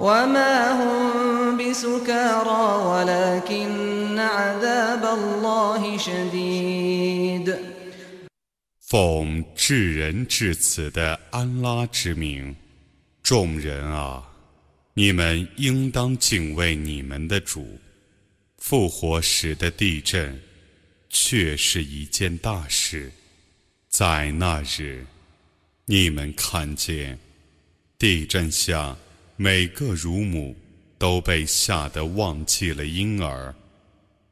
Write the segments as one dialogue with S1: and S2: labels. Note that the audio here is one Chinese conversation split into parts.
S1: وما هم بسكارى ولكن عذاب الله شديد
S2: 奉至仁至慈的安拉之名，众人啊，你们应当敬畏你们的主。复活时的地震，却是一件大事。在那日，你们看见地震下 每个乳母都被吓得忘记了婴儿，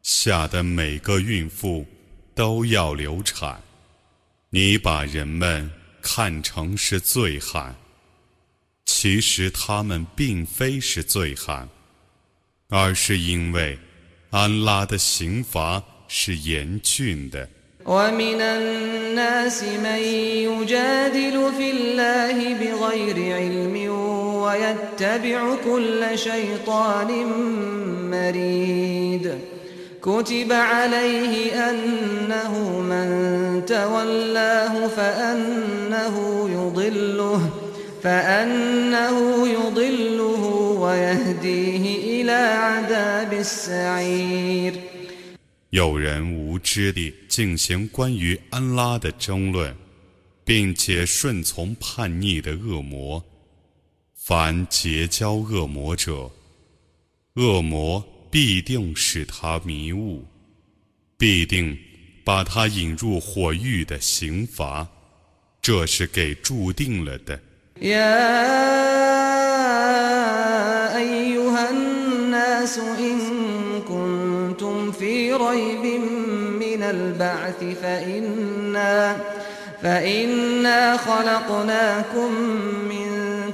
S2: 吓得每个孕妇都要流产。你把人们看成是醉汉，其实他们并非是醉汉，而是因为。安拉的刑罚是严峻的。
S1: ومن الناس من يجادل في الله بغير علم ويتبع كل شيطان مريد كتب عليه أنه من تولاه فأنه يضله فأنه يضله ويهديه إلى عذاب السعير
S2: 有人无知地进行关于安拉的争论，并且顺从叛逆的恶魔。 凡结交恶魔者，恶魔必定使他迷雾，必定把他引入火狱的刑罚，这是给注定了的。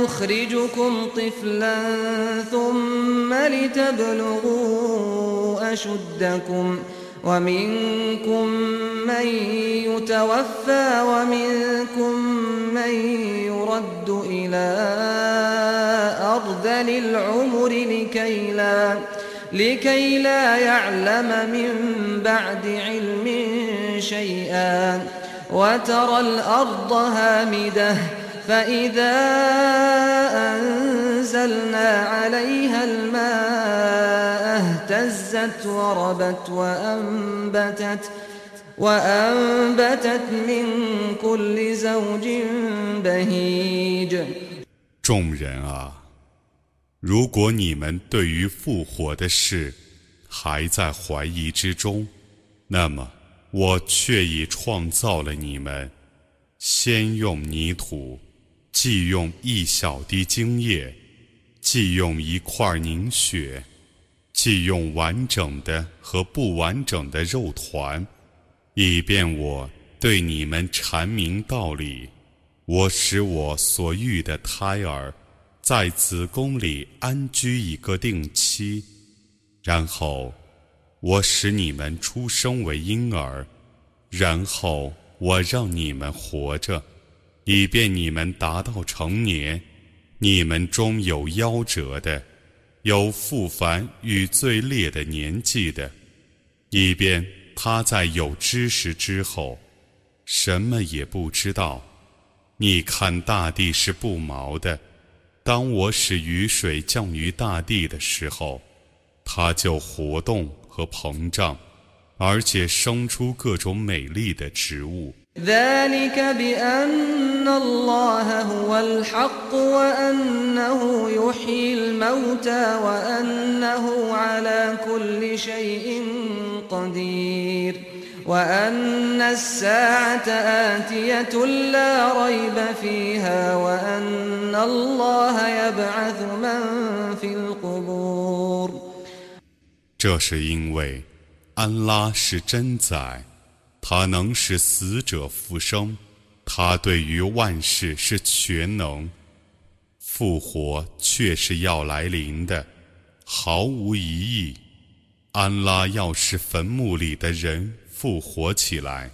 S1: ثم نخرجكم طفلا ثم لتبلغوا أشدكم ومنكم من يتوفى ومنكم من يرد إلى أرذل العمر لكي لا لكي لا يعلم من بعد علم شيئا وترى الأرض هامدة فإذا أنزلنا عليها الماء اهتزت وربت وأنبتت وأنبتت من كل زوج بهيج
S2: 众人啊，如果你们对于复活的事还在怀疑之中，那么我却已创造了你们，先用泥土。 既用一小滴精液，既用一块凝血，既用完整的和不完整的肉团，以便我对你们阐明道理。我使我所育的胎儿在子宫里安居一个定期，然后我使你们出生为婴儿，然后我让你们活着。以便你们达到成年，你们中有夭折的，有复凡与最烈的年纪的，以便他在有知识之后，什么也不知道。你看大地是不毛的，当我使雨水降于大地的时候，它就活动和膨胀，而且生出各种美丽的植物。
S1: ذلك بأن الله هو الحق وأنه يحيي الموتى وأنه على كل شيء قدير وأن الساعة آتية لا ريب فيها وأن الله يبعث من في القبور
S2: 这是因为安拉是真宰， 他能使死者复生，他对于万事是全能，复活却是要来临的，毫无疑义。安拉要使坟墓里的人复活起来。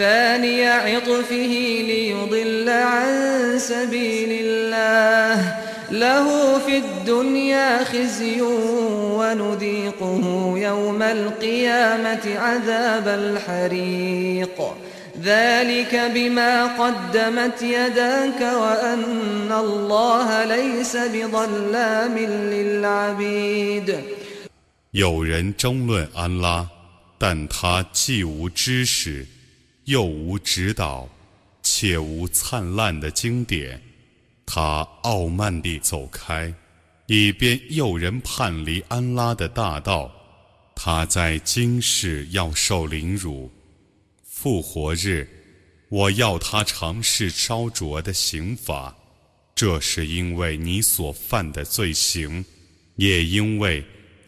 S1: ثاني عطفه ليضل عن سبيل الله له في الدنيا خزي ونذيقه يوم القيامة عذاب الحريق ذلك بما قدمت يداك وأن الله ليس بظلام للعبيد
S2: 有人争论安拉，但他既无知识， 又无指导，且无灿烂的经典，他傲慢地走开，以便诱人叛离安拉的大道。他在今世要受凌辱，复活日，我要他尝试烧灼的刑罚。这是因为你所犯的罪行，也因为。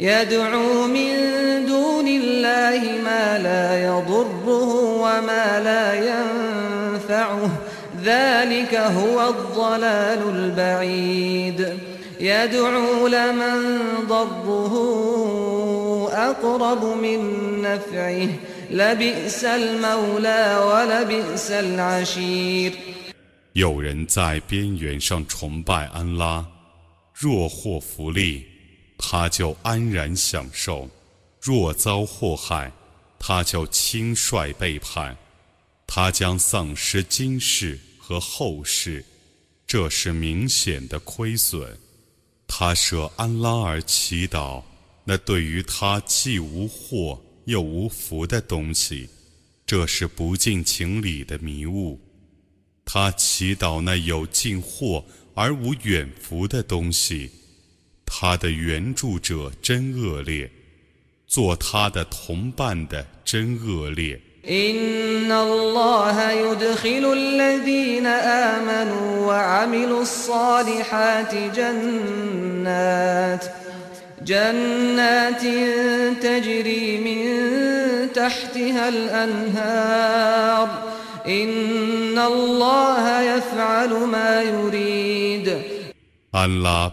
S1: يدعو من دون الله ما لا يضره وما لا ينفعه ذلك هو الضلال البعيد يدعو لمن ضره أقرب من نفعه لبئس المولى ولبئس العشير
S2: 有人在边缘上崇拜安拉，若获福利， 他就安然享受；若遭祸害，他就轻率背叛。他将丧失今世和后世，这是明显的亏损。他舍安拉而祈祷，那对于他既无祸又无福的东西，这是不近情理的迷雾。他祈祷那有尽祸而无远福的东西，他的援助者真恶劣，做他的同伴的真恶劣。
S1: إن الله يدخل الذين آمنوا وعملوا الصالحات جنات جنات تجري من تحتها الأنهار إن الله يفعل ما يريد
S2: 安拉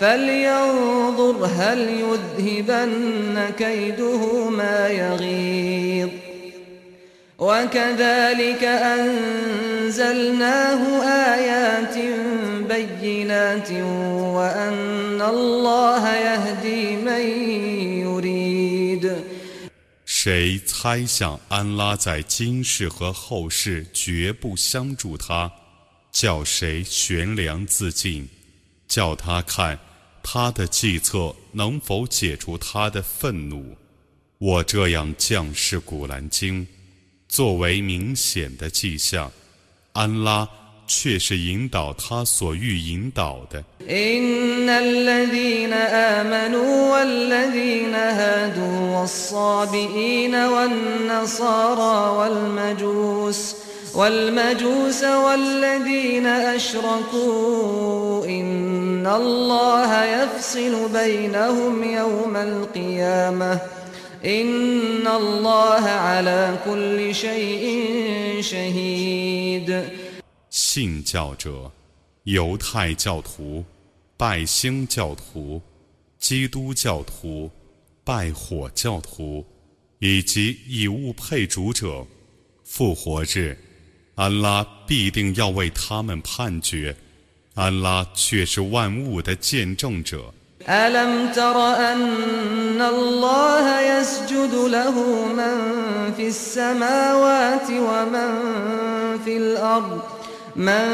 S1: فلينظر هل يذهبن كيده ما يغيظ وكذلك أنزلناه آيات بينات وأن الله يهدي من يريد
S2: 谁猜想安拉在今世和后世绝不相助他，叫谁悬梁自尽，叫他看 他的计策能否解除他的愤怒。我这样降世古兰经，作为明显的迹象，安拉却是引导他所欲引导的。
S1: إن الذين آمنوا والذين هادوا والصابئين والنصارى والمجوس والمجوس والذين أشركوا إن الله يفصل بينهم يوم القيامة إن الله على كل شيء شهيد
S2: 信教者、犹太教徒、拜星教徒、基督教徒、拜火教徒，以及以物配主者，复活日， 安拉必定要为他们判决。安拉却是万物的见证者。
S1: ألم تر أن الله يسجد له من في السماوات ومن في الأرض من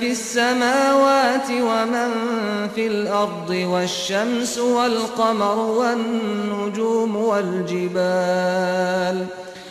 S1: في السماوات ومن في الأرض والشمس والقمر والنجوم والجبال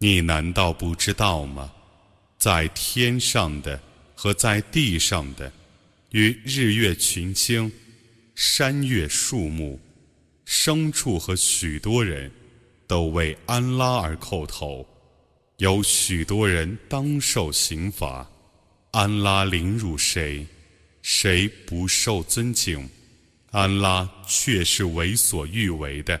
S2: 你难道不知道吗？在天上的和在地上的，与日月群星、山岳树木、牲畜和许多人，都为安拉而叩头。有许多人当受刑罚。安拉凌辱谁，谁不受尊敬，安拉却是为所欲为的。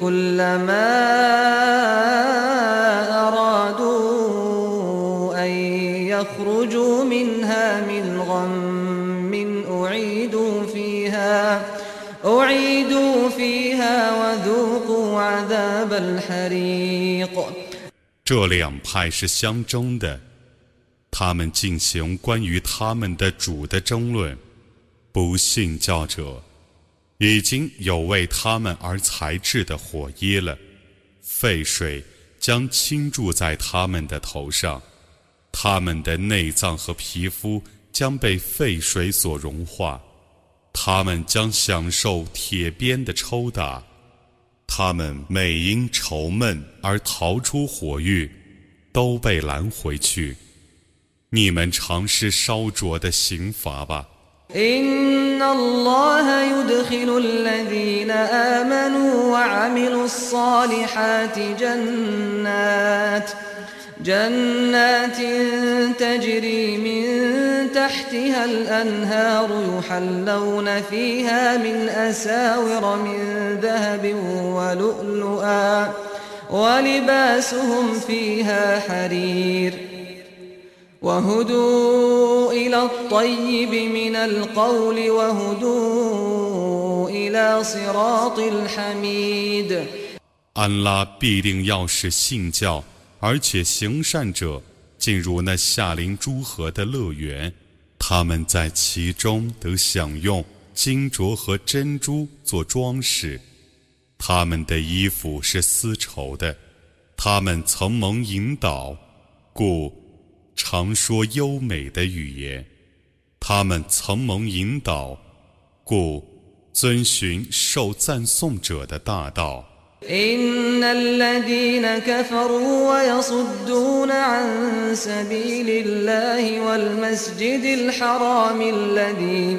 S1: كلما أرادوا أن يخرجوا منها من غم أعيدوا فيها أعيدوا فيها وذوقوا عذاب الحريق
S2: 这两派是相争的，他们进行关于他们的主的争论。不信教者 已经有为他们而裁制的火耶了，沸水将倾注在他们的头上，他们的内脏和皮肤将被沸水所融化，他们将享受铁鞭的抽打。他们每因愁闷而逃出火狱，都被拦回去。你们尝试烧灼的刑罚吧。
S1: إن الله يدخل الذين آمنوا وعملوا الصالحات جنات جنات تجري من تحتها الأنهار يحلون فيها من أساور من ذهب ولؤلؤا ولباسهم فيها حرير وهدوا إلى الطيب من القول وهدوا إلى صراط الحميد
S2: 安拉必定要使信教而且行善者进入那夏林诸河的乐园，他们在其中得享用金镯和珍珠做装饰。他们的衣服是丝绸的，他们曾蒙引导，故 常说优美的语言。他们曾蒙引导，故遵循受赞颂者的大道。
S1: إن الذين كفروا ويصدون عن سبيل الله والمسجد الحرام الذي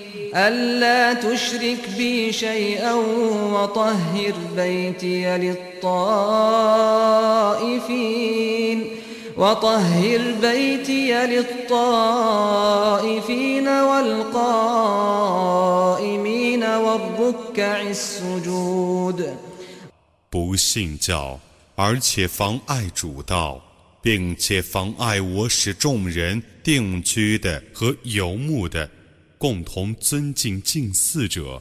S1: ألا تشرك بي شيئا وطهر بيتي للطائفين وطهر بيتي للطائفين والقائمين والركع السجود
S2: 不信教，而且妨碍主道，并且妨碍我使众人定居的和游牧的 共同尊敬敬祀者，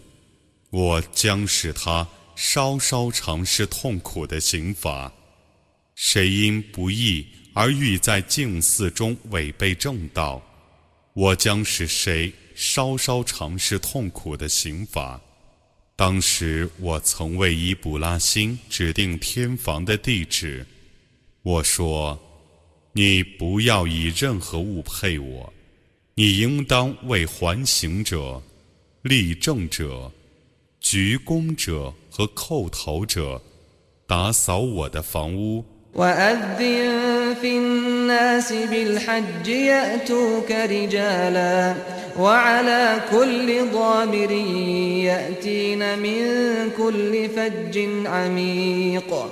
S2: 我将使他稍稍尝试痛苦的刑罚。谁因不义而欲在敬祀中违背正道，我将使谁稍稍尝试痛苦的刑罚。当时我曾为伊卜拉欣指定天房的地址。我说：“你不要以任何物配我，你应当为还行者、立正者、鞠躬者和叩头者打扫我的房屋。”
S1: وأذن في الناس بالحج يأتوك رجالا وعلى كل ضامر يأتين من كل فج عميق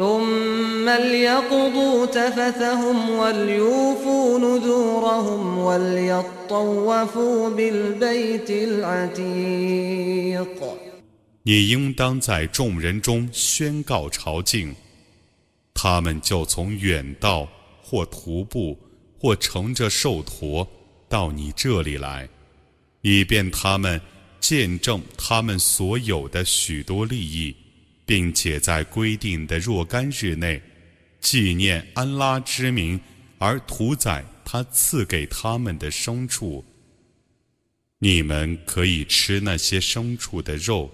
S1: ثم ليقضوا تفثهم وليوفوا نذورهم وليطوفوا بالبيت العتيق
S2: 你应当在众人中宣告朝觐，他们就从远道或徒步或乘着兽驼到你这里来，以便他们见证他们所有的许多利益， 并且在规定的若干日内纪念安拉之名而屠宰他赐给他们的牲畜。你们可以吃那些牲畜的肉。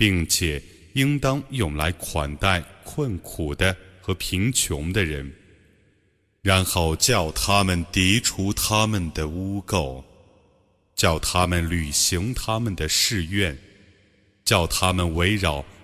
S2: 并且应当用来款待困苦的和贫穷的人，然后叫他们涤除他们的污垢，叫他们履行他们的誓愿，叫他们围绕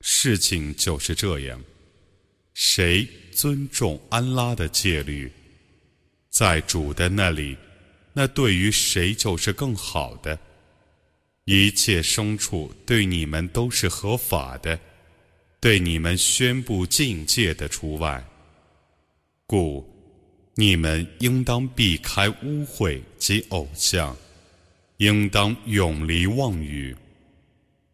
S2: 事情就是这样，谁尊重安拉的戒律，在主的那里，那对于谁就是更好的。一切牲畜对你们都是合法的。对你们宣布境界的除外，故你们应当避开污秽及偶像，应当永离妄语，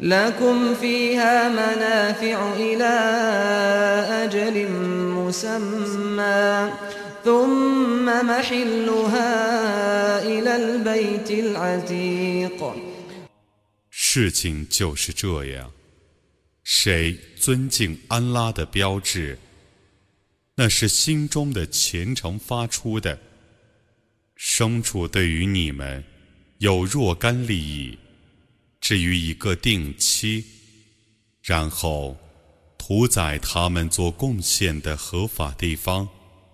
S1: لكم فيها منافع إلى أجل مسمى ثم محلها إلى البيت العتيق
S2: 事情就是这样，谁尊敬安拉的标志，那是心中的虔诚发出的。牲畜对于你们有若干利益， 至于一个定期，然后屠宰他们做贡献的合法地方，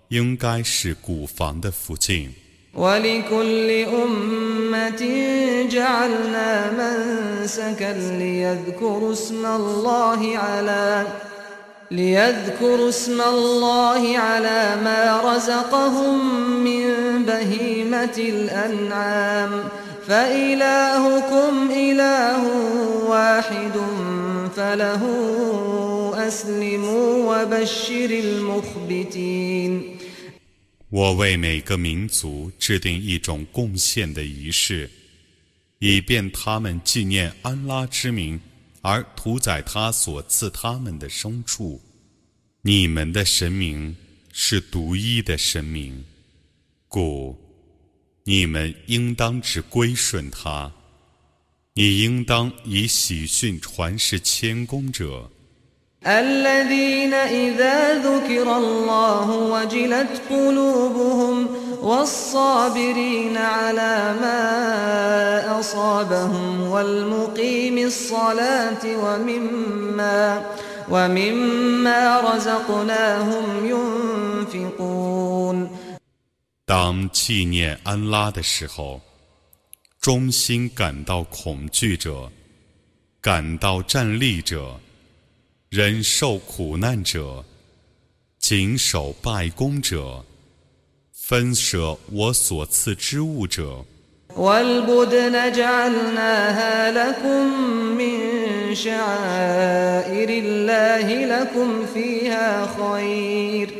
S2: 应该是古房的附近。
S1: ولكل أمة جعلنا منسكا ليذكروا اسم الله على ليذكروا اسم الله على ما رزقهم من بهيمة الأنعام فإلهكم إله واحد فله أسلموا وبشر المخبتين
S2: 我为每个民族制定一种贡献的仪式，以便他们纪念安拉之名而屠宰他所赐他们的牲畜。你们的神明是独一的神明，故 你们应当只归顺他。你应当以喜讯传示谦恭者。
S1: الذين إذا ذكر الله وجلت قلوبهم والصابرين على ما أصابهم والمقيم الصلاة ومما ومما رزقناهم ينفقون
S2: 当纪念安拉的时候，衷心感到恐惧者，感到站立者。忍受苦难者，谨守拜功者，分舍我所赐之物者。
S1: والبدن جعلناها لكم من شعائر الله لكم فيها خير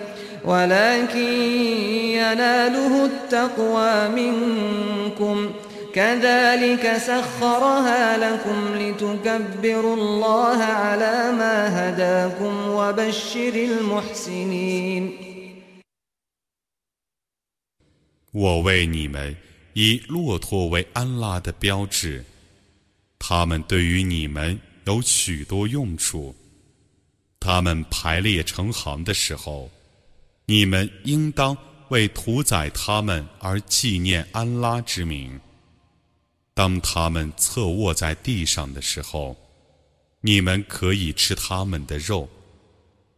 S1: ولكن يناله التقوى منكم ۖ كذلك سخرها لكم لتكبروا الله على ما هداكم وبشر المحسنين
S2: 我为你们以骆驼为安拉的标志，他们对于你们有许多用处。他们排列成行的时候， 你们应当为屠宰他们而纪念安拉之名。当他们侧卧在地上的时候，你们可以吃他们的肉，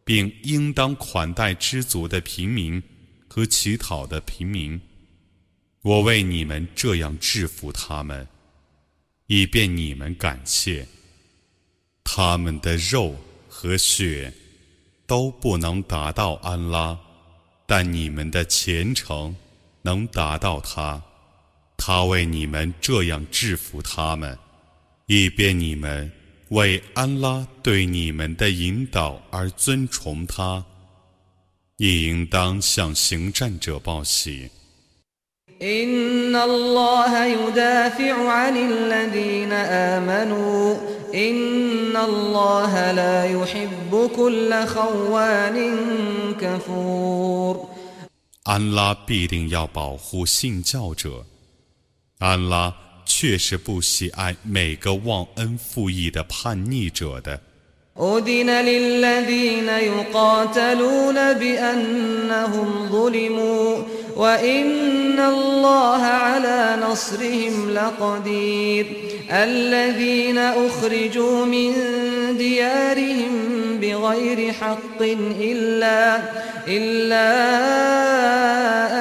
S2: 并应当款待知足的平民和乞讨的平民。我为你们这样制服他们，以便你们感谢。他们的肉和血都不能达到安拉，但你们的虔诚能达到他。他为你们这样制服他们，以便你们为安拉对你们的引导而尊崇他，你应当向行战者报喜。安拉必定要保护信教者。安拉确实不喜爱每个忘恩负义的叛逆者的。
S1: أذن للذين يقاتلون بأنهم ظلموا وإن الله على نصرهم لقدير الذين أخرجوا من ديارهم بغير حق إلا إلا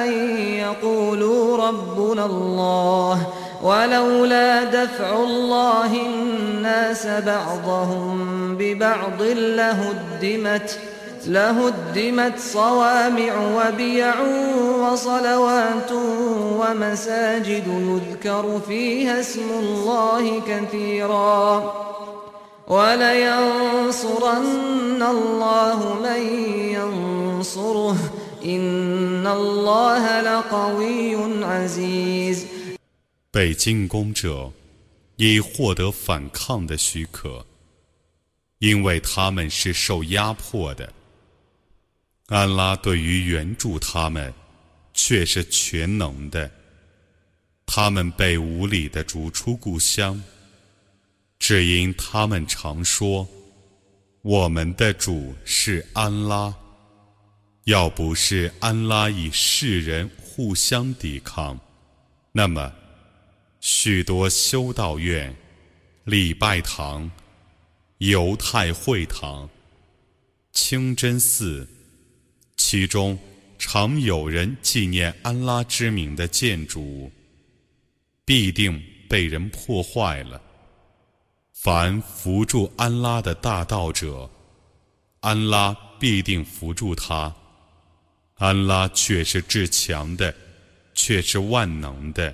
S1: أن يقولوا ربنا الله ولولا دفع الله الناس بعضهم ببعض لهدمت لهدمت صوامع وبيع وصلوات ومساجد يذكر فيها اسم الله كثيرا ولينصرن الله من ينصره إن الله لقوي عزيز
S2: 被进攻者已获得反抗的许可， 因为他们是受压迫的。安拉对于援助他们却是全能的。他们被无理的逐出故乡，只因他们常说：“我们的主是安拉。”要不是安拉与世人互相抵抗，那么。许多修道院、礼拜堂、犹太会堂、清真寺，其中常有人纪念安拉之名的建筑，必定被人破坏了。凡扶助安拉的大道者，安拉必定扶助他。安拉却是至强的，却是万能的。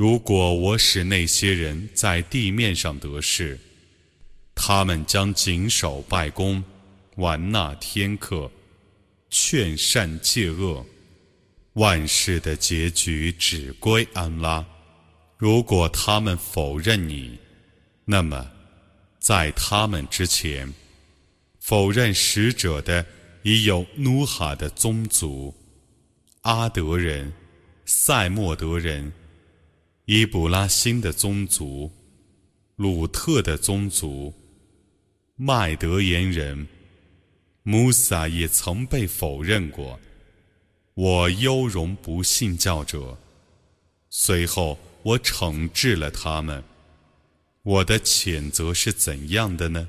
S2: 如果我使那些人在地面上得势，他们将谨守拜功，玩纳天课，劝善戒恶，万事的结局只归安拉。如果他们否认你，那么在他们之前，否认使者的已有努哈的宗族、阿德人、塞莫德人。伊卜拉欣的宗族，鲁特的宗族，麦德言人，穆萨也曾被否认过。我优容不信教者，随后我惩治了他们。我的谴责是怎样的呢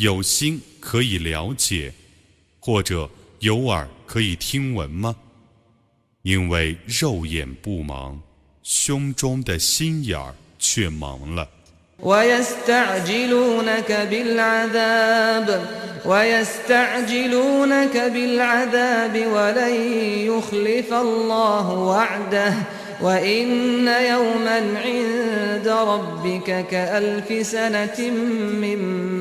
S2: 有心可以了解，或者有耳可以听闻吗？因为肉眼不盲，胸中的心眼儿却盲了。
S1: وإن يوما عند ربك كألف سنة مما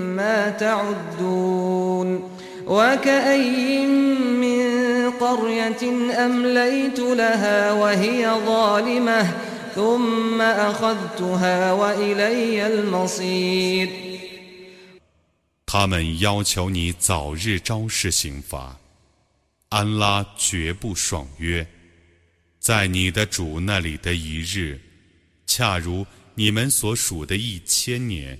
S1: تعدون وكأي من قرية أمليت لها وهي ظالمة ثم أخذتها وإلي المصير
S2: 他们要求你早日昭示刑罚， 安拉绝不爽约。在你的主那里的一日，恰如你们所属的一千年。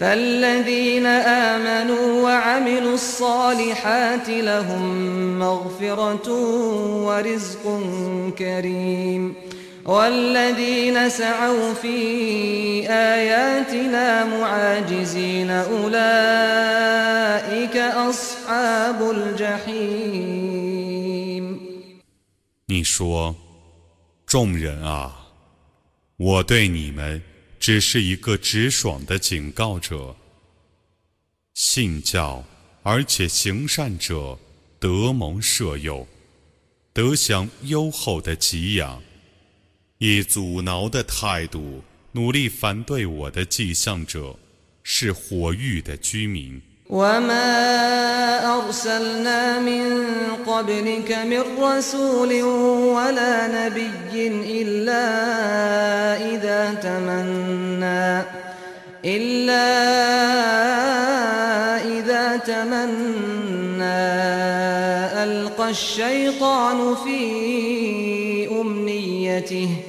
S1: فالذين آمنوا وعملوا الصالحات لهم مغفرة ورزق كريم والذين سعوا في آياتنا معاجزين أولئك أصحاب الجحيم
S2: 你说：“众人啊，我对你们 只是一个直爽的警告者。信教而且行善者，得蒙舍友，得享优厚的给养。”以阻挠的态度努力反对我的迹象者，是火域的居民。
S1: وما أرسلنا من قبلك من رسول ولا نبي إلا إذا تمنى إلا إذا تمنى ألقى الشيطان في أمنيته ۖ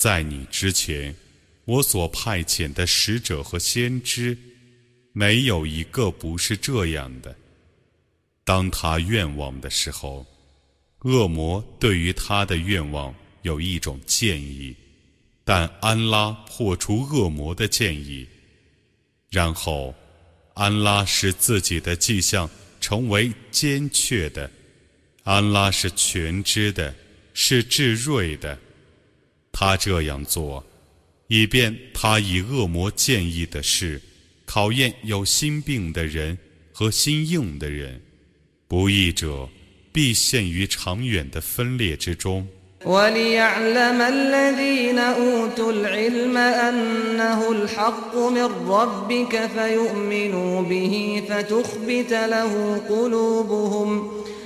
S2: 在你之前，我所派遣的使者和先知，没有一个不是这样的。当他愿望的时候，恶魔对于他的愿望有一种建议，但安拉破除恶魔的建议，然后安拉使自己的迹象成为坚确的。安拉是全知的，是智睿的。他这样做，以便他以恶魔建议的事考验有心病的人和心硬的人。不义者必陷于长远的分裂之中。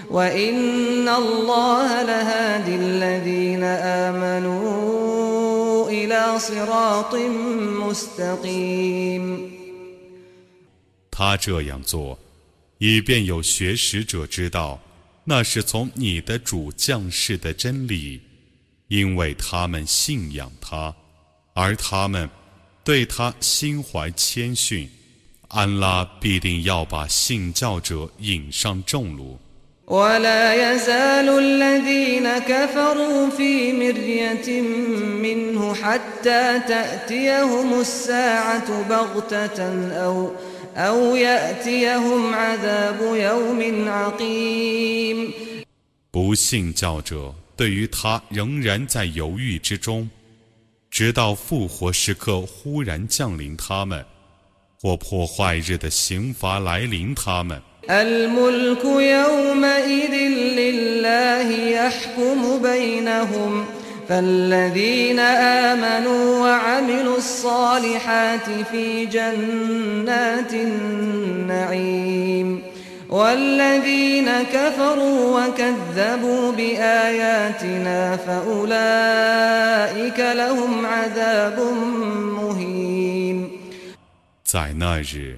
S1: وإن الله لهادي الذين آمنوا إلى صراط مستقيم
S2: 他这样做，以便有学识者知道，那是从你的主降世的真理，因为他们信仰他，而他们对他心怀谦逊。安拉必定要把信教者引上正路。
S1: ولا يزال الذين كفروا في مرية منه حتى تأتيهم الساعة بغتة أو أو يأتيهم عذاب يوم عقيم
S2: 不信教者对于他仍然在犹豫之中，直到复活时刻忽然降临他们，或破坏日的刑罚来临他们。
S1: الملك يومئذ لله يحكم بينهم فالذين آمنوا وعملوا الصالحات في جنات النعيم والذين كفروا وكذبوا بآياتنا فأولئك لهم عذاب مهين
S2: 在那日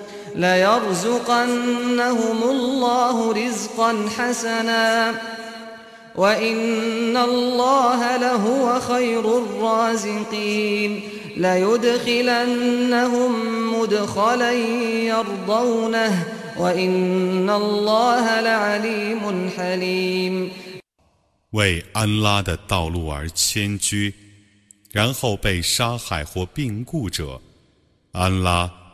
S1: ليرزقنهم الله رزقا حسنا وإن الله لهو خير الرازقين ليدخلنهم مدخلا يرضونه وإن الله لعليم حليم
S2: 为安拉的道路而迁居，然后被杀害或病故者，安拉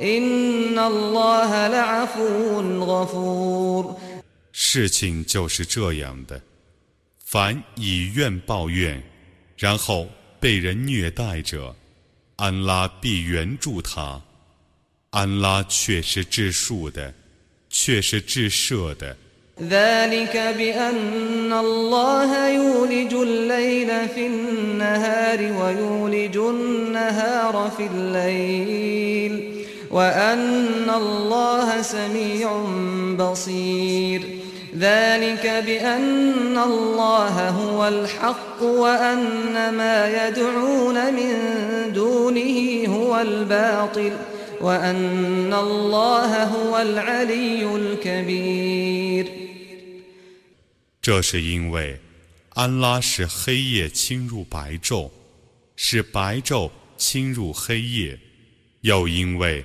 S1: إن الله لعفو غفور
S2: 事情就是这样的，凡以怨报怨，然后被人虐待者，安拉必援助他。安拉却是治数的。却是至赦的。
S1: ذلك بأن الله يولج الليل في النهار ويولج النهار في الليل وأن الله سميع بصير ذلك بأن الله هو الحق وأن ما يدعون من دونه هو الباطل
S2: 这是因为安拉使黑夜侵入白昼，使白昼侵入黑夜；又因为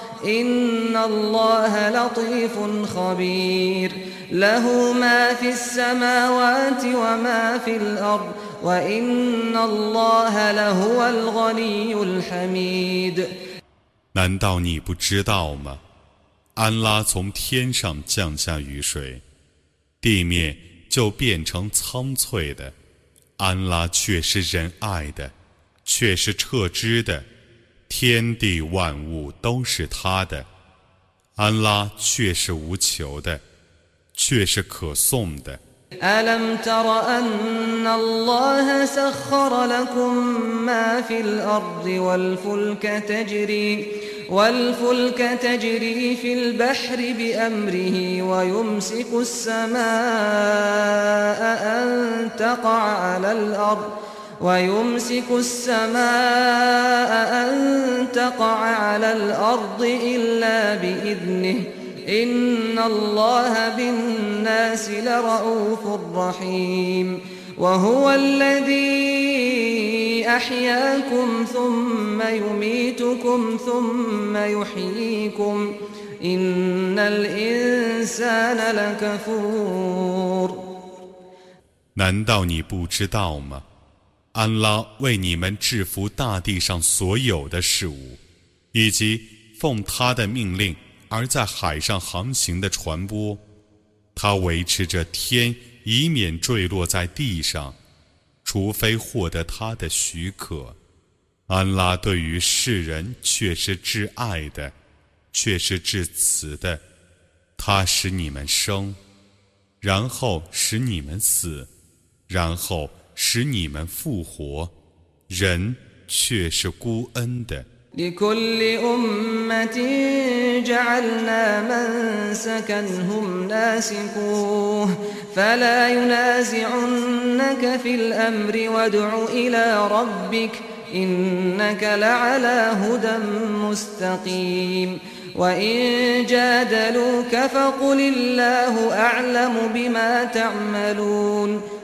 S1: إن الله لطيف خبير له ما في السماوات وما في الأرض وإن الله لهو الغني الحميد
S2: 难道你不知道吗？安拉从天上降下雨水，地面就变成苍翠的。安拉却是仁爱的，却是撤知的。 天地万物都是他的。安拉却是无求的，却是可颂的。
S1: ألم تر أن الله سخر لكم ما في الأرض والفلك تجري والفلك تجري في البحر بأمره ويمسك السماء أن تقع على الأرض ويمسك السماء أن تقع على الأرض إلا بإذنه إن الله بالناس لرؤوف رحيم وهو الذي أحياكم ثم يميتكم ثم يحييكم إن الإنسان لكفور
S2: 难道你不知道吗？ 安拉为你们制服大地上所有的事物，以及奉他的命令而在海上航行的船舶，他维持着天，以免坠落在地上，除非获得他的许可。安拉对于世人却是至爱的，却是至慈的。他使你们生，然后使你们死，然后使你们复活。人却是孤恩的。
S1: لكل أمة جعلنا من سكنهم ناسكوه فلا ينازعنك في الأمر وادع إلى ربك إنك لعلى هدى مستقيم وإن جادلوك فقل الله أعلم بما تعملون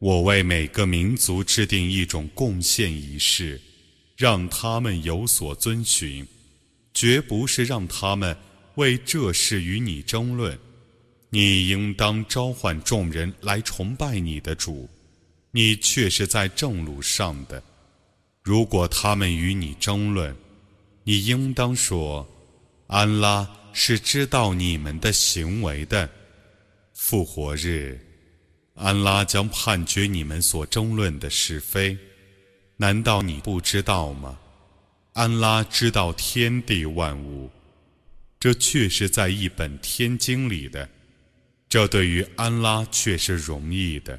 S2: 我为每个民族制定一种贡献仪式，让他们有所遵循，绝不是让他们为这事与你争论。你应当召唤众人来崇拜你的主，你却是在正路上的。如果他们与你争论，你应当说：“安拉是知道你们的行为的。”复活日。安拉将判决你们所争论的是非，难道你不知道吗？安拉知道天地万物，这却是在一本天经里的，这对于安拉却是容易的。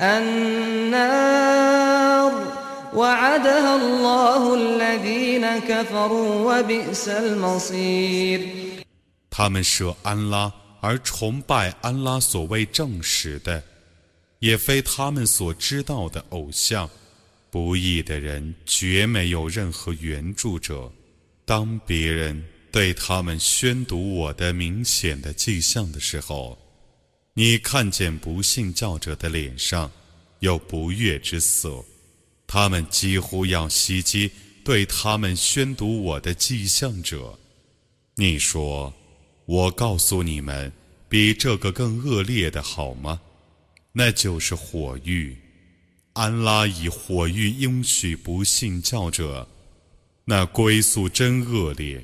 S1: النار وعدها الله الذين كفروا وبئس المصير
S2: 他们舍安拉而崇拜安拉所谓正史的，也非他们所知道的偶像。不义的人绝没有任何援助者。当别人对他们宣读我的明显的迹象的时候， 你看见不信教者的脸上有不悦之色，他们几乎要袭击对他们宣读我的迹象者。你说，我告诉你们，比这个更恶劣的好吗？那就是火狱。安拉以火狱应许不信教者，那归宿真恶劣。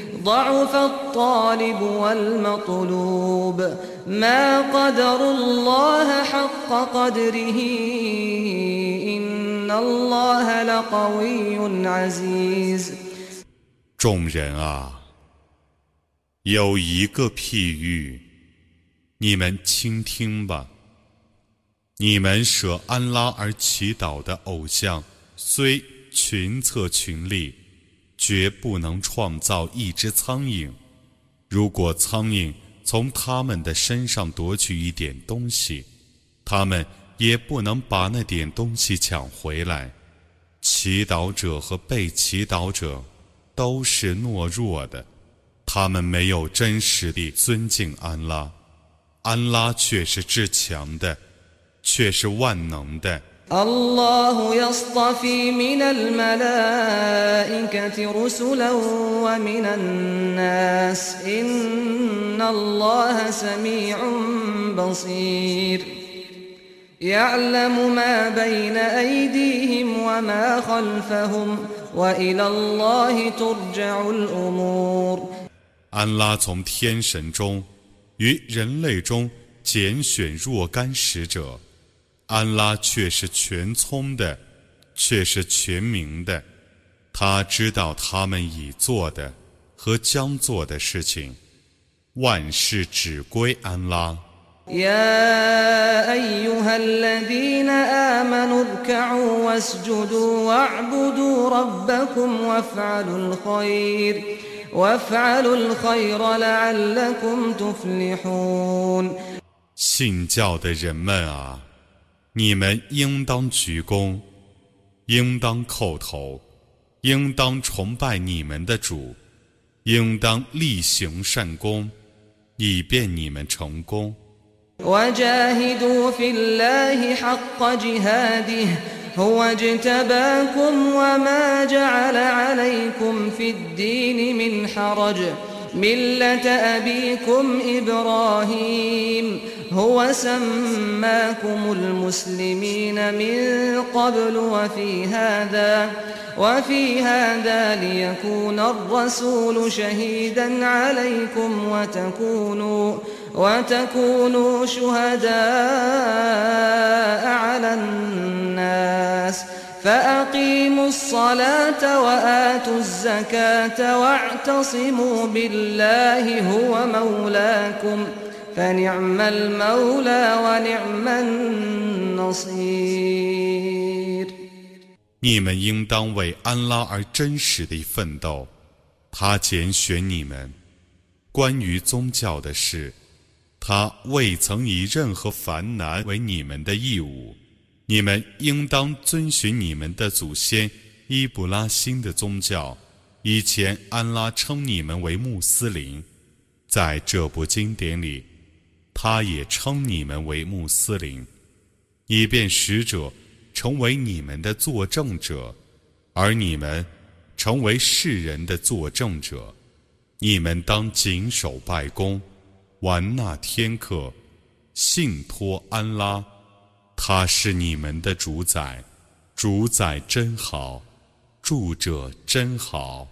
S1: ضعف الطالب والمطلوب ما قدر الله حق قدره إن الله لقوي عزيز
S2: 众人啊，有一个譬喻，你们倾听吧。你们舍安拉而祈祷的偶像，虽群策群力。 绝不能创造一只苍蝇。如果苍蝇从他们的身上夺取一点东西，他们也不能把那点东西抢回来。祈祷者和被祈祷者都是懦弱的，他们没有真实地尊敬安拉。安拉却是至强的，却是万能的。
S1: الله يصطفي من الملائكة رسلا ومن الناس إن الله سميع بصير يعلم ما بين أيديهم وما خلفهم وإلى الله ترجع الأمور
S2: 安拉从天神中与人类中拣选若干使者。 安拉却是全聪的，却是全明的，他知道他们已做的和将做的事情，万事只归安拉。信教的人们啊，你们应当鞠躬，应当叩头，应当崇拜你们的主，应当力行善功，以便你们成功。
S1: وجاهدوا في الله حق جهاده هو اجتباكم وما جعل عليكم في الدين من حرج ملة أبيكم إبراهيم هو سماكم المسلمين من قبل وفي هذا وفي هذا ليكون الرسول شهيدا عليكم وتكونوا وتكونوا شهداء على الناس. فأقيموا الصلاة وآتوا الزكاة واعتصموا بالله هو مولاكم. فنعم المولى ونعم النصير
S2: 你们应当为安拉而真实地奋斗，他拣选你们。关于宗教的事，他未曾以任何烦难为你们的义务。你们应当遵循你们的祖先伊布拉欣的宗教。以前安拉称你们为穆斯林，在这部经典里， 他也称你们为穆斯林，以便使者成为你们的作证者，而你们成为世人的作证者。你们当谨守拜功。完纳天客，信托安拉，他是你们的主宰，主宰真好，住者真好。